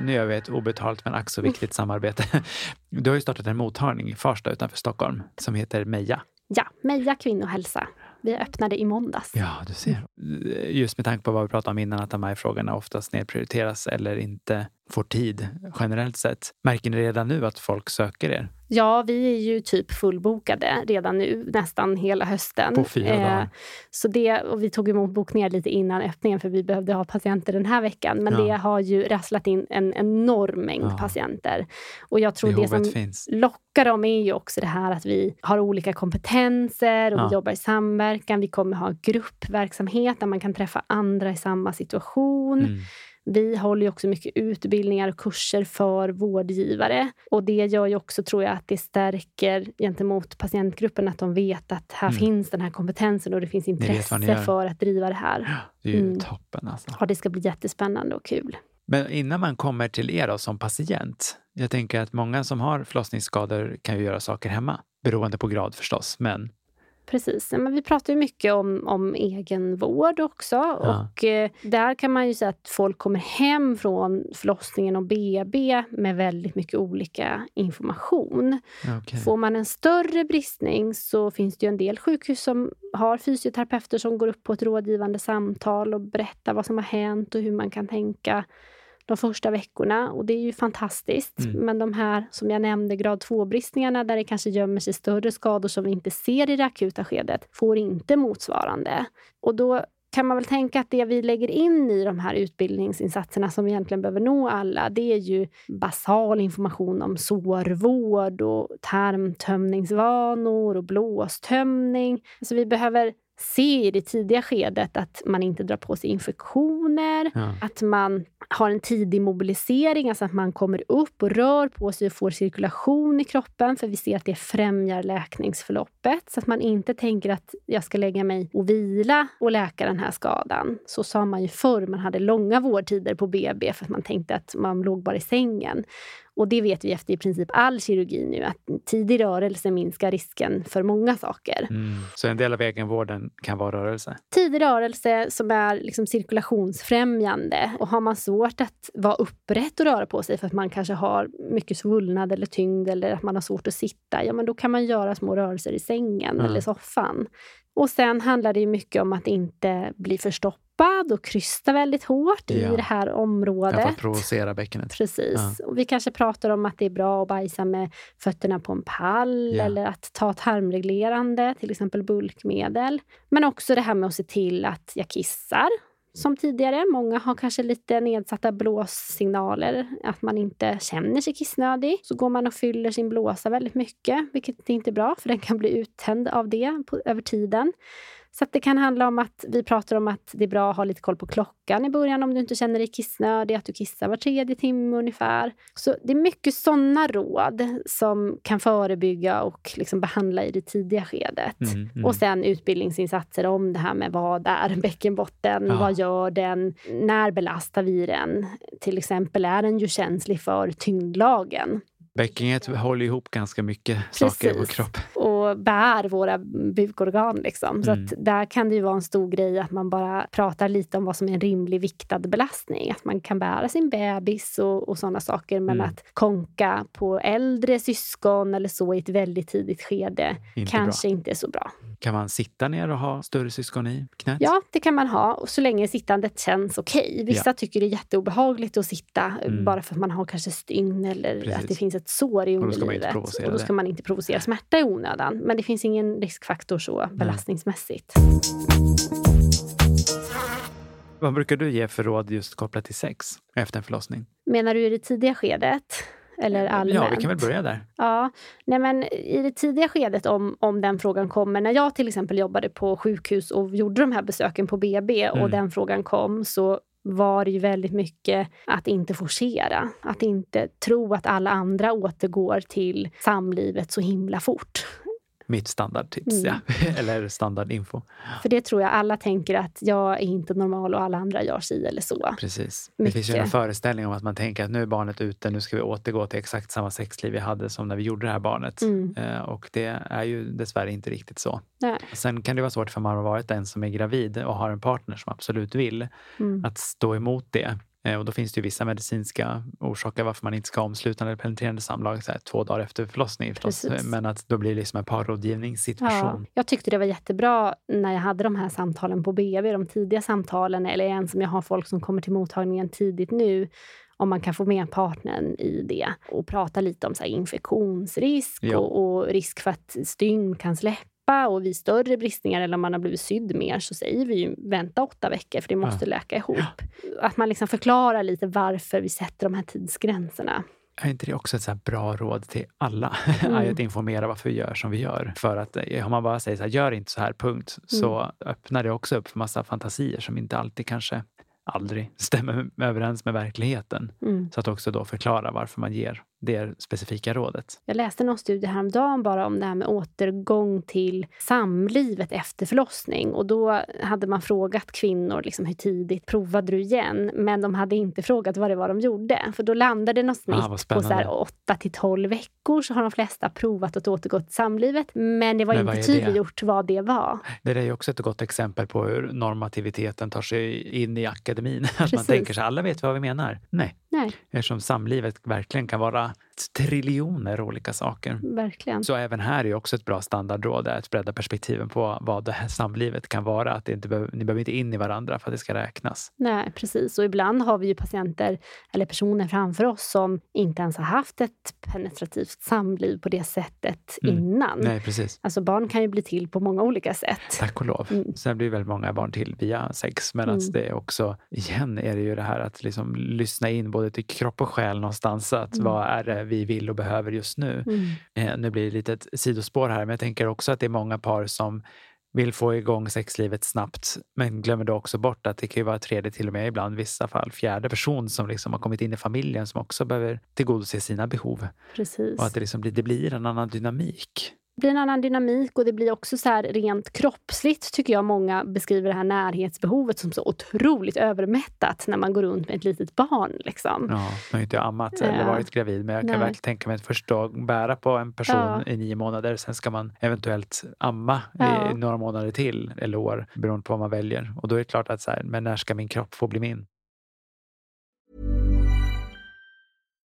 Nu gör vi ett obetalt men ack så viktigt samarbete. Du har ju startat en mottagning i Farsta utanför Stockholm som heter Meja. Ja, Meja kvinnohälsa. Vi öppnade i måndags. Ja, du ser. Just med tanke på vad vi pratade om innan, att de här frågorna oftast nedprioriteras eller inte får tid generellt sett. Märker ni redan nu att folk söker er? Ja, vi är ju typ fullbokade redan nu, nästan hela hösten. På fyra dagar. Så det, och vi tog emot bokningar lite innan öppningen för vi behövde ha patienter den här veckan. Men Ja. det har ju rasslat in en enorm mängd Ja. patienter. Och jag tror det Behovet som finns. lockar dem är ju också det här att vi har olika kompetenser och Ja. vi jobbar i samverkan. Vi kommer ha gruppverksamhet där man kan träffa andra i samma situation. Mm. Vi håller också mycket utbildningar och kurser för vårdgivare. Och det gör ju också, tror jag, att det stärker gentemot patientgruppen att de vet att här Mm. finns den här kompetensen och det finns intresse för att driva det här. Det är ju Mm. toppen alltså. Ja, det ska bli jättespännande och kul. Men innan man kommer till er då, som patient. Jag tänker att många som har förlossningsskador kan ju göra saker hemma. Beroende på grad förstås, men Precis. Men vi pratar ju mycket om, om egenvård också. Ja. Och eh, där kan man ju säga att folk kommer hem från förlossningen och BB med väldigt mycket olika information. okej. Får man en större bristning så finns det ju en del sjukhus som har fysioterapeuter som går upp på ett rådgivande samtal och berättar vad som har hänt och hur man kan tänka de första veckorna. Och det är ju fantastiskt. Mm. Men de här som jag nämnde, grad 2-bristningarna där det kanske gömmer sig större skador som vi inte ser i det akuta skedet, får inte motsvarande. Och då kan man väl tänka att det vi lägger in i de här utbildningsinsatserna som vi egentligen behöver nå alla, det är ju basal information om sårvård och tarmtömningsvanor och blåstömning. Alltså vi behöver se i det tidiga skedet att man inte drar på sig infektioner, ja. att man har en tidig mobilisering, alltså att man kommer upp och rör på sig och får cirkulation i kroppen, för vi ser att det främjar läkningsförloppet. Så att man inte tänker att jag ska lägga mig och vila och läka den här skadan. Så sa man ju förr, man hade långa vårdtider på BB för att man tänkte att man låg bara i sängen. Och det vet vi efter i princip all kirurgi nu, att tidig rörelse minskar risken för många saker. Mm. Så en del av egenvården kan vara rörelse? Tidig rörelse som är liksom cirkulationsfrämjande. Och har man svårt att vara upprätt och röra på sig för att man kanske har mycket svullnad eller tyngd eller att man har svårt att sitta, ja men då kan man göra små rörelser i sängen mm. eller soffan. Och sen handlar det mycket om att inte bli förstoppad och krysta väldigt hårt ja. i det här området. För att provocera bäckenet. Precis. Ja. Och vi kanske pratar om att det är bra att bajsa med fötterna på en pall ja. eller att ta tarmreglerande, till exempel bulkmedel. Men också det här med att se till att jag kissar som tidigare. Många har kanske lite nedsatta blåssignaler, att man inte känner sig kissnödig. Så går man och fyller sin blåsa väldigt mycket, vilket inte är bra, för den kan bli uttänd av det på, över tiden. Så det kan handla om att vi pratar om att det är bra att ha lite koll på klockan i början om du inte känner dig kissnödig, att du kissar var tredje timme ungefär. Så det är mycket sådana råd som kan förebygga och liksom behandla i det tidiga skedet. Mm, mm. Och sen utbildningsinsatser om det här med vad är bäckenbotten, ja. vad gör den, när belastar vi den? Till exempel är den ju känslig för tyngdlagen. Bäckenet håller ihop ganska mycket Precis. saker i vår kropp. Och bär våra bukorgan. Liksom. Så mm. där kan det ju vara en stor grej att man bara pratar lite om vad som är en rimlig viktad belastning. Att man kan bära sin bebis och, och sådana saker. Men mm. att konka på äldre syskon eller så i ett väldigt tidigt skede inte kanske bra. inte är så bra. Kan man sitta ner och ha större syskon i knät? Ja, det kan man ha. Och så länge sittandet känns okej. Okay. Vissa ja. tycker det är jätteobehagligt att sitta mm. bara för att man har kanske stygn eller Precis. att det finns ett sår i underlivet. Och då ska man inte provocera smärta i onödan. Men det finns ingen riskfaktor så belastningsmässigt. Vad brukar du ge för råd just kopplat till sex efter en förlossning? Menar du i det tidiga skedet? Eller allmänt? Ja, vi kan väl börja där. Ja, nej men i det tidiga skedet om, om den frågan kommer, när jag till exempel jobbade på sjukhus och gjorde de här besöken på BB mm. och den frågan kom, så var det ju väldigt mycket att inte forcera. Att inte tro att alla andra återgår till samlivet så himla fort. Mitt standardtips, mm. ja. eller standardinfo. För det tror jag alla tänker att jag är inte normal och alla andra gör si eller så. Precis. Mycket. Det finns ju en föreställning om att man tänker att nu är barnet ute, nu ska vi återgå till exakt samma sexliv vi hade som när vi gjorde det här barnet. Mm. Eh, och det är ju dessvärre inte riktigt så. Nej. Sen kan det vara svårt för man har varit den som är gravid och har en partner som absolut vill, mm. att stå emot det. Eh, och då finns det ju vissa medicinska orsaker varför man inte ska ha omslutande eller penetrerande samlag så här, två dagar efter förlossning. Förstås. Men att då blir det liksom en parrådgivningssituation. Ja, jag tyckte det var jättebra när jag hade de här samtalen på BB, de tidiga samtalen, eller en som jag har folk som kommer till mottagningen tidigt nu, om man kan få med partnern i det och prata lite om så infektionsrisk och, och, risk för att stygn kan släppa släppa och vid större bristningar eller om man har blivit sydd mer så säger vi ju vänta åtta veckor för det måste ja. läka ihop. Ja. Att man liksom förklarar lite varför vi sätter de här tidsgränserna. Är inte det också ett så bra råd till alla? Mm. att informera varför vi gör som vi gör. För att eh, om man bara säger så här, gör inte så här, punkt, mm. så öppnar det också upp för massa fantasier som inte alltid kanske aldrig stämmer överens med verkligheten. Mm. Så att också då förklara varför man ger det specifika rådet. Jag läste någon studie häromdagen bara om det här med återgång till samlivet efter förlossning. Och då hade man frågat kvinnor liksom hur tidigt provade du igen? Men de hade inte frågat vad det var de gjorde. För då landade något snitt ah, på så här 8 till 12 veckor så har de flesta provat att återgå till samlivet. Men det var men inte tydliggjort vad det var. Det är ju också ett gott exempel på hur normativiteten tar sig in i akademin. Att man tänker sig alla vet vad vi menar. Nej, Nej. Eftersom samlivet verkligen kan vara uh, triljoner olika saker. Verkligen. Så även här är också ett bra standardråd att bredda perspektiven på vad det här samlivet kan vara. Att inte behöver, ni behöver inte in i varandra för att det ska räknas. Nej, precis. Och ibland har vi ju patienter eller personer framför oss som inte ens har haft ett penetrativt samliv på det sättet Mm. innan. Nej, precis. Alltså barn kan ju bli till på många olika sätt. Tack och lov. Mm. Sen blir väldigt många barn till via sex. Men Mm. det är också, igen, är det ju det här att liksom lyssna in både till kropp och själ någonstans. Att Mm. vad är det vi vill och behöver just nu? Mm. Eh, nu blir det lite ett sidospår här, men jag tänker också att det är många par som vill få igång sexlivet snabbt, men glömmer då också bort att det kan ju vara tredje, till och med ibland i vissa fall fjärde person som liksom har kommit in i familjen som också behöver tillgodose sina behov. Precis. Och att det, liksom blir, det blir en annan dynamik. Blir en annan dynamik och det blir också så här rent kroppsligt tycker jag många beskriver det här närhetsbehovet som så otroligt övermättat när man går runt med ett litet barn. Liksom. Ja, jag har inte ammat eller varit gravid, men jag kan Nej. verkligen tänka mig att först då bära på en person Ja. i nio månader, sen ska man eventuellt amma Ja. i några månader till eller år beroende på vad man väljer. Och då är det klart att så här, men när ska min kropp få bli min?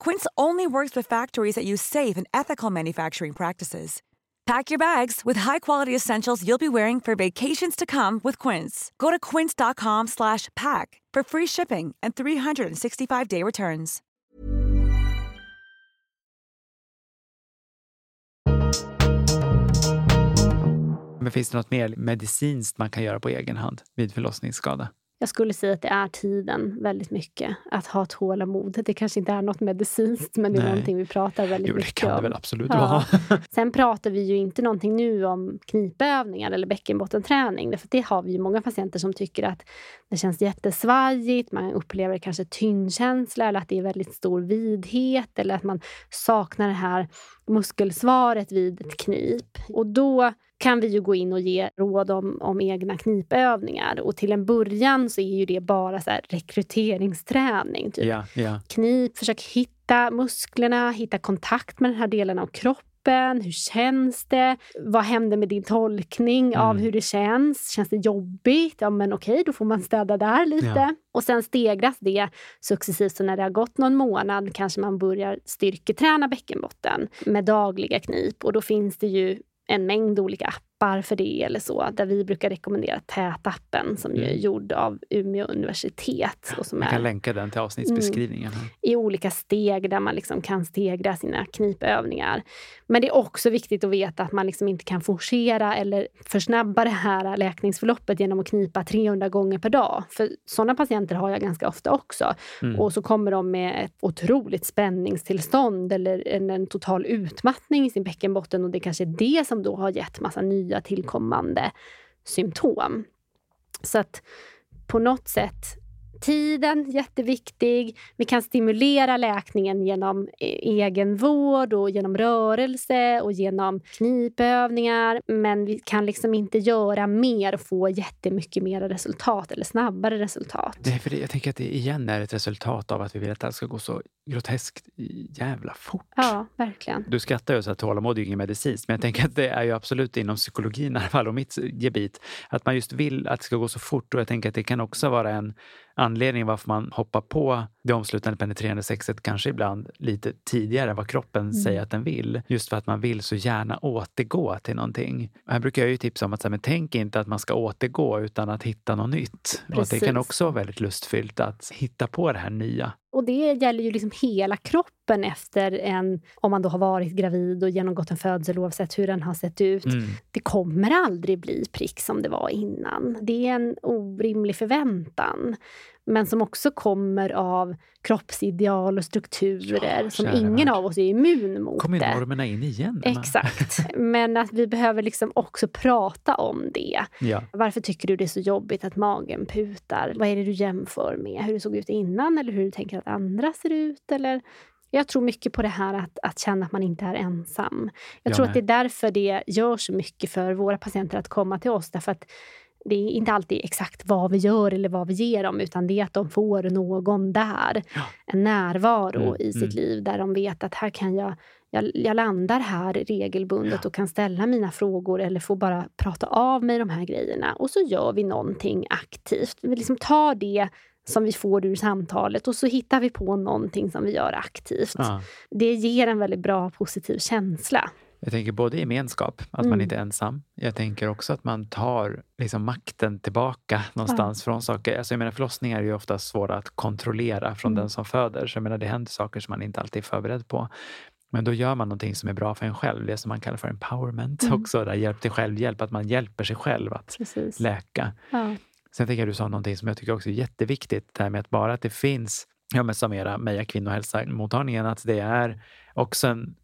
Quince only works with factories that use safe and ethical manufacturing practices. Pack your bags with high-quality essentials you'll be wearing for vacations to come with Quince. Go to quince.com slash pack for free shipping and 365-day returns. Men finns det något mer medicinskt man kan göra på egen hand vid förlossningsskada? Jag skulle säga att det är tiden väldigt mycket. Att ha tålamod. Det kanske inte är något medicinskt, men det är Nej. någonting vi pratar väldigt Jo, det mycket kan det om. väl absolut Ja. vara. Sen pratar vi ju inte någonting nu om knipövningar eller bäckenbottenträning. För det har vi ju många patienter som tycker att det känns jättesvajigt. Man upplever kanske tyngdkänsla eller att det är väldigt stor vidhet eller att man saknar det här muskelsvaret vid ett knip. Och då kan vi ju gå in och ge råd om, om egna knipövningar. Och till en början så är ju det bara så rekryteringsträning. Typ Ja, ja. knip, försök hitta musklerna, hitta kontakt med den här delen av kroppen. Hur känns det? Vad händer med din tolkning av Mm. hur det känns? Känns det jobbigt? Ja, men okej, då får man städa där lite. Ja. Och sen stegras det successivt. Så när det har gått någon månad kanske man börjar styrketräna bäckenbotten med dagliga knip. Och då finns det ju en mängd olika appar för det eller så. Där vi brukar rekommendera TÄT-appen som ju är Mm. gjord av Umeå universitet. Och som Man är kan länka den till avsnittsbeskrivningen. här. i olika steg där man liksom kan stegra sina knipövningar. Men det är också viktigt att veta att man liksom inte kan forcera eller försnabba det här läkningsförloppet genom att knipa 300 gånger per dag. För sådana patienter har jag ganska ofta också. Mm. Och så kommer de med ett otroligt spänningstillstånd eller en, en total utmattning i sin bäckenbotten och det kanske är det som då har gett massa nya tillkommande symptom. Så att på något sätt Tiden, jätteviktig. Vi kan stimulera läkningen genom eh, egenvård och genom rörelse och genom knipövningar. Men vi kan liksom inte göra mer och få jättemycket mer resultat eller snabbare resultat. Det är för det, jag tänker att det igen är ett resultat av att vi vill att det här ska gå så groteskt jävla fort. Ja, verkligen. Du skrattar ju så att tålamod är ju ingen medicinskt, men jag tänker att det är ju absolut inom psykologin i alla fall och mitt gebit, att man just vill att det ska gå så fort och jag tänker att det kan också vara en anledningen varför man hoppar på det omslutande penetrerande sexet kanske ibland lite tidigare än vad kroppen mm. säger att den vill. Just för att man vill så gärna återgå till någonting. Här brukar jag ju tipsa om att men tänk inte att man ska återgå utan att hitta något nytt. Och det kan också vara väldigt lustfyllt att hitta på det här nya. Och det gäller ju liksom hela kroppen efter en, om man då har varit gravid och genomgått en födsel oavsett hur den har sett ut. Mm. Det kommer aldrig bli prick som det var innan. Det är en orimlig förväntan men som också kommer av kroppsideal och strukturer ja, som ingen värld. av oss är immun mot. Kommer normerna in igen? Exakt. Men att vi behöver liksom också prata om det. Ja. Varför tycker du det är så jobbigt att magen putar? Vad är det du jämför med? Hur det såg ut innan eller hur du tänker att andra ser ut? Eller jag tror mycket på det här att, att känna att man inte är ensam. Jag, jag tror med. att det är därför det gör så mycket för våra patienter att komma till oss. Därför att det är inte alltid exakt vad vi gör eller vad vi ger dem, utan det är att de får någon där. Ja. En närvaro mm, i sitt mm. liv där de vet att här kan jag, jag, jag landar här regelbundet ja. och kan ställa mina frågor eller få bara prata av mig de här grejerna. Och så gör vi någonting aktivt. Vi liksom tar det som vi får ur samtalet och så hittar vi på någonting som vi gör aktivt. Ja. Det ger en väldigt bra positiv känsla. Jag tänker både gemenskap, att mm. man inte är ensam. Jag tänker också att man tar liksom makten tillbaka någonstans ja. från saker. Alltså jag menar, förlossningar är ju ofta svåra att kontrollera från mm. den som föder. Så jag menar, det händer saker som man inte alltid är förberedd på. Men då gör man någonting som är bra för en själv, det som man kallar för empowerment mm. också. Där hjälp till självhjälp, att man hjälper sig själv att Precis. läka. Ja. Sen tänker jag du sa någonting som jag tycker också är jätteviktigt, det här med att bara att det finns, ja men som era Meja kvinnohälsa-mottagningen, att det är också en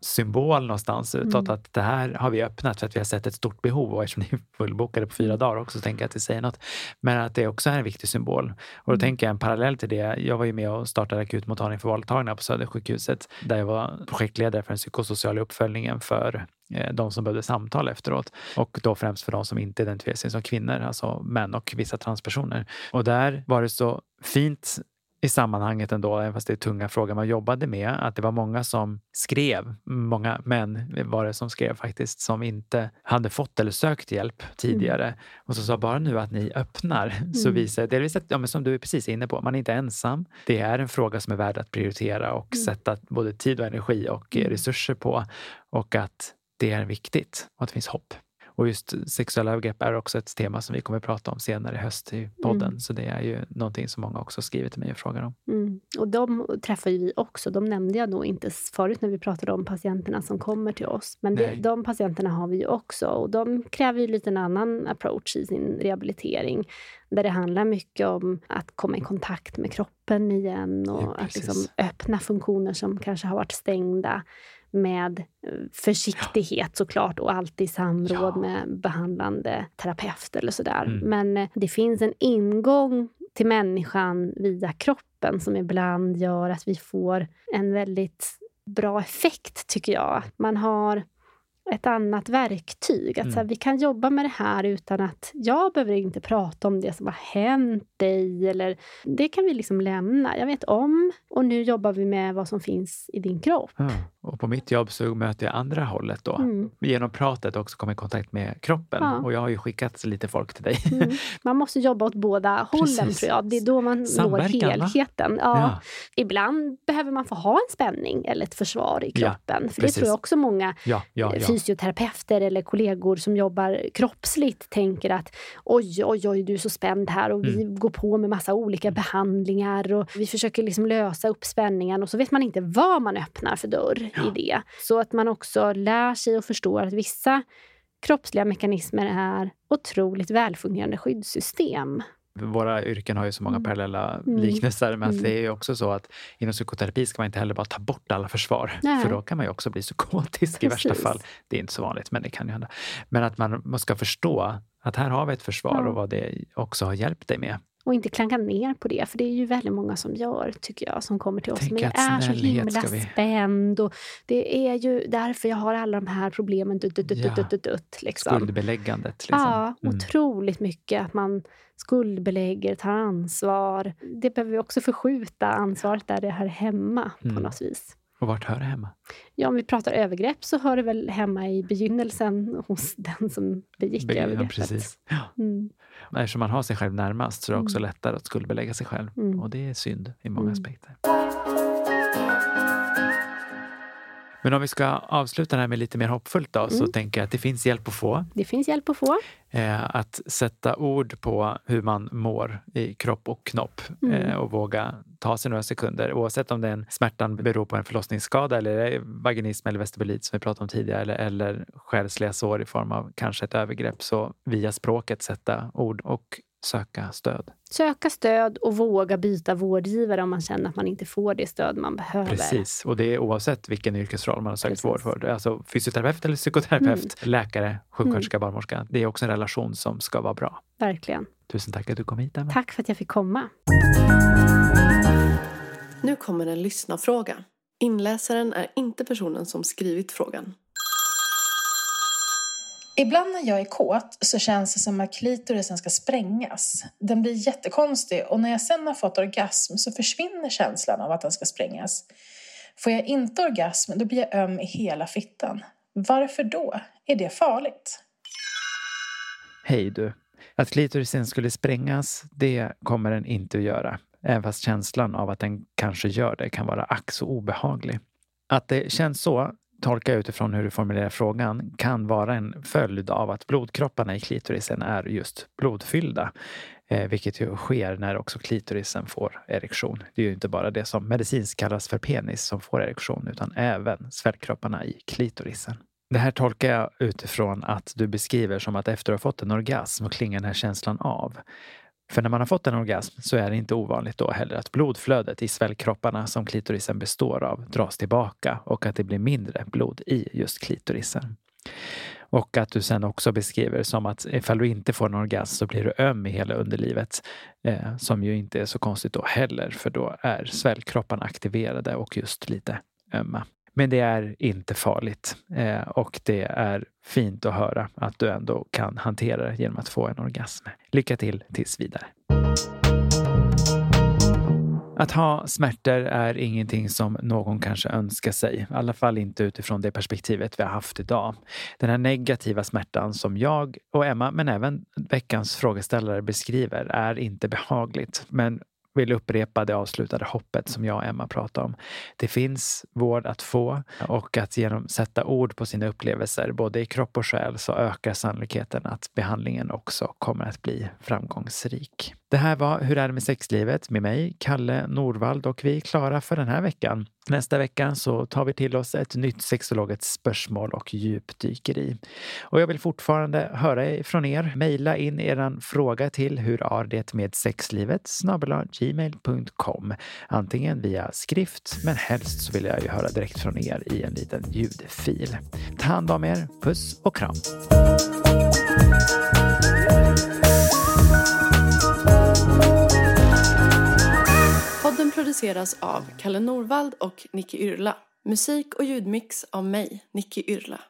symbol någonstans utåt mm. att det här har vi öppnat för att vi har sett ett stort behov och eftersom ni är fullbokade på fyra dagar också så tänker jag att det säger något. Men att det också är en viktig symbol. Och då mm. tänker jag en parallell till det. Jag var ju med och startade akutmottagning för våldtagna på Södersjukhuset där jag var projektledare för den psykosociala uppföljningen för eh, de som behövde samtal efteråt. Och då främst för de som inte identifierar sig som kvinnor, alltså män och vissa transpersoner. Och där var det så fint i sammanhanget ändå, även fast det är tunga frågor man jobbade med, att det var många som skrev, många män var det som skrev faktiskt, som inte hade fått eller sökt hjälp tidigare. Mm. Och så sa bara nu att ni öppnar mm. så visar delvis att, ja, men som du är precis inne på, man är inte ensam. Det är en fråga som är värd att prioritera och mm. sätta både tid och energi och mm. resurser på och att det är viktigt och att det finns hopp. Och just sexuella övergrepp är också ett tema som vi kommer att prata om senare i höst i podden. Mm. Så det är ju någonting som många också skriver till mig och frågar om. Mm. Och de träffar ju vi också. De nämnde jag nog inte förut när vi pratade om patienterna som kommer till oss. Men det, de patienterna har vi ju också och de kräver ju lite en annan approach i sin rehabilitering. Där det handlar mycket om att komma i kontakt med kroppen igen och ja, att liksom öppna funktioner som kanske har varit stängda med eh, försiktighet såklart och alltid i samråd ja. med behandlande terapeut eller sådär. Mm. Men eh, det finns en ingång till människan via kroppen som ibland gör att vi får en väldigt bra effekt, tycker jag. Man har ett annat verktyg. Att mm. så här, mm. vi kan jobba med det här utan att jag behöver inte prata om det som har hänt dig. Eller, det kan vi liksom lämna. Jag vet om och nu jobbar vi med vad som finns i din kropp. Ja. Och på mitt jobb så möter jag andra hållet då. Mm. Genom pratet också komma i kontakt med kroppen. Ja. Och jag har ju skickat lite folk till dig. Mm. Man måste jobba åt båda Precis. hållen tror jag. Det är då man Samverkan, når helheten. Ja. ja. Ibland behöver man få ha en spänning eller ett försvar i kroppen. För det tror jag också många ja, fysioterapeuter eller kollegor som jobbar kroppsligt tänker att oj, oj, oj, du är så spänd här och mm. vi går på med massa olika behandlingar och vi försöker liksom lösa upp spänningen och så vet man inte vad man öppnar för dörr ja. i det. Så att man också lär sig och förstår att vissa kroppsliga mekanismer är otroligt välfungerande skyddssystem. Våra yrken har ju så många mm. parallella mm. liknelser, men mm. det är ju också så att inom psykoterapi ska man inte heller bara ta bort alla försvar, Nej. för då kan man ju också bli psykotisk Precis. i värsta fall. Det är inte så vanligt, men det kan ju hända. Men att man ska förstå att här har vi ett försvar ja. och vad det också har hjälpt dig med. Och inte klanka ner på det, för det är ju väldigt många som gör, tycker jag, som kommer till oss. Men jag är så himla vi... spänd och det är ju därför jag har alla de här problemen. Dut, dut, dut, ja. dut, dut, dut, liksom. Skuldbeläggandet. Liksom. Ja, mm. otroligt mycket. Att man skuldbelägger, tar ansvar. Det behöver vi också förskjuta ansvaret där det hör hemma mm. på något vis. Och vart hör det hemma? Ja, om vi pratar övergrepp så hör det väl hemma i begynnelsen hos den som begick Be övergreppet. Precis. Ja. Mm. Eftersom man har sig själv närmast så är det också mm. lättare att skuldbelägga sig själv. Mm. Och det är synd i många mm. aspekter. Men om vi ska avsluta det här med lite mer hoppfullt då, mm. så tänker jag att det finns hjälp att få. Det finns hjälp att få. Eh, att sätta ord på hur man mår i kropp och knopp mm. eh, och våga ta sig några sekunder oavsett om den smärtan beror på en förlossningsskada eller vaginism eller vestibulit som vi pratade om tidigare eller, eller själsliga sår i form av kanske ett övergrepp. Så via språket sätta ord och söka stöd. Söka stöd och våga byta vårdgivare om man känner att man inte får det stöd man behöver. Precis, och det är oavsett vilken yrkesroll man har sökt Precis. vård för. Alltså fysioterapeut eller psykoterapeut, mm. läkare, sjuksköterska, mm. barnmorska. Det är också en relation som ska vara bra. Verkligen. Tusen tack att du kom hit, Emma. Tack för att jag fick komma. Nu kommer en lyssnarfråga. Inläsaren är inte personen som skrivit frågan. Ibland när jag är kåt så känns det som att klitorisen ska sprängas. Den blir jättekonstig och när jag sen har fått orgasm så försvinner känslan av att den ska sprängas. Får jag inte orgasm då blir jag öm i hela fittan. Varför då? Är det farligt? Hej du. Att klitorisen skulle sprängas, det kommer den inte att göra. Även fast känslan av att den kanske gör det kan vara ack så obehaglig. Att det känns så tolkar jag utifrån hur du formulerar frågan kan vara en följd av att blodkropparna i klitorisen är just blodfyllda. Eh, vilket ju sker när också klitorisen får erektion. Det är ju inte bara det som medicinskt kallas för penis som får erektion utan även svällkropparna i klitorisen. Det här tolkar jag utifrån att du beskriver som att efter att ha fått en orgasm och klingar den här känslan av. För när man har fått en orgasm så är det inte ovanligt då heller att blodflödet i svällkropparna som klitorisen består av dras tillbaka och att det blir mindre blod i just klitorisen. Och att du sen också beskriver som att ifall du inte får en orgasm så blir du öm i hela underlivet. Eh, som ju inte är så konstigt då heller för då är svällkropparna aktiverade och just lite ömma. Men det är inte farligt eh, och det är fint att höra att du ändå kan hantera det genom att få en orgasm. Lycka till tills vidare. Att ha smärtor är ingenting som någon kanske önskar sig. I alla fall inte utifrån det perspektivet vi har haft idag. Den här negativa smärtan som jag och Emma, men även veckans frågeställare beskriver, är inte behagligt. Men vill upprepa det avslutade hoppet som jag och Emma pratade om. Det finns vård att få och att genom att sätta ord på sina upplevelser, både i kropp och själ, så ökar sannolikheten att behandlingen också kommer att bli framgångsrik. Det här var Hur är det med sexlivet med mig, Kalle Norvald och vi är klara för den här veckan. Nästa vecka så tar vi till oss ett nytt sexologets spörsmål och djupdyker i. Och jag vill fortfarande höra från er. Mejla in er fråga till hur är det med sexlivet gmail.com. Antingen via skrift, men helst så vill jag ju höra direkt från er i en liten ljudfil. Ta hand om er. Puss och kram! Produceras av Kalle Norvald och Nicky Yrla. Musik och ljudmix av mig, Nicky Yrla.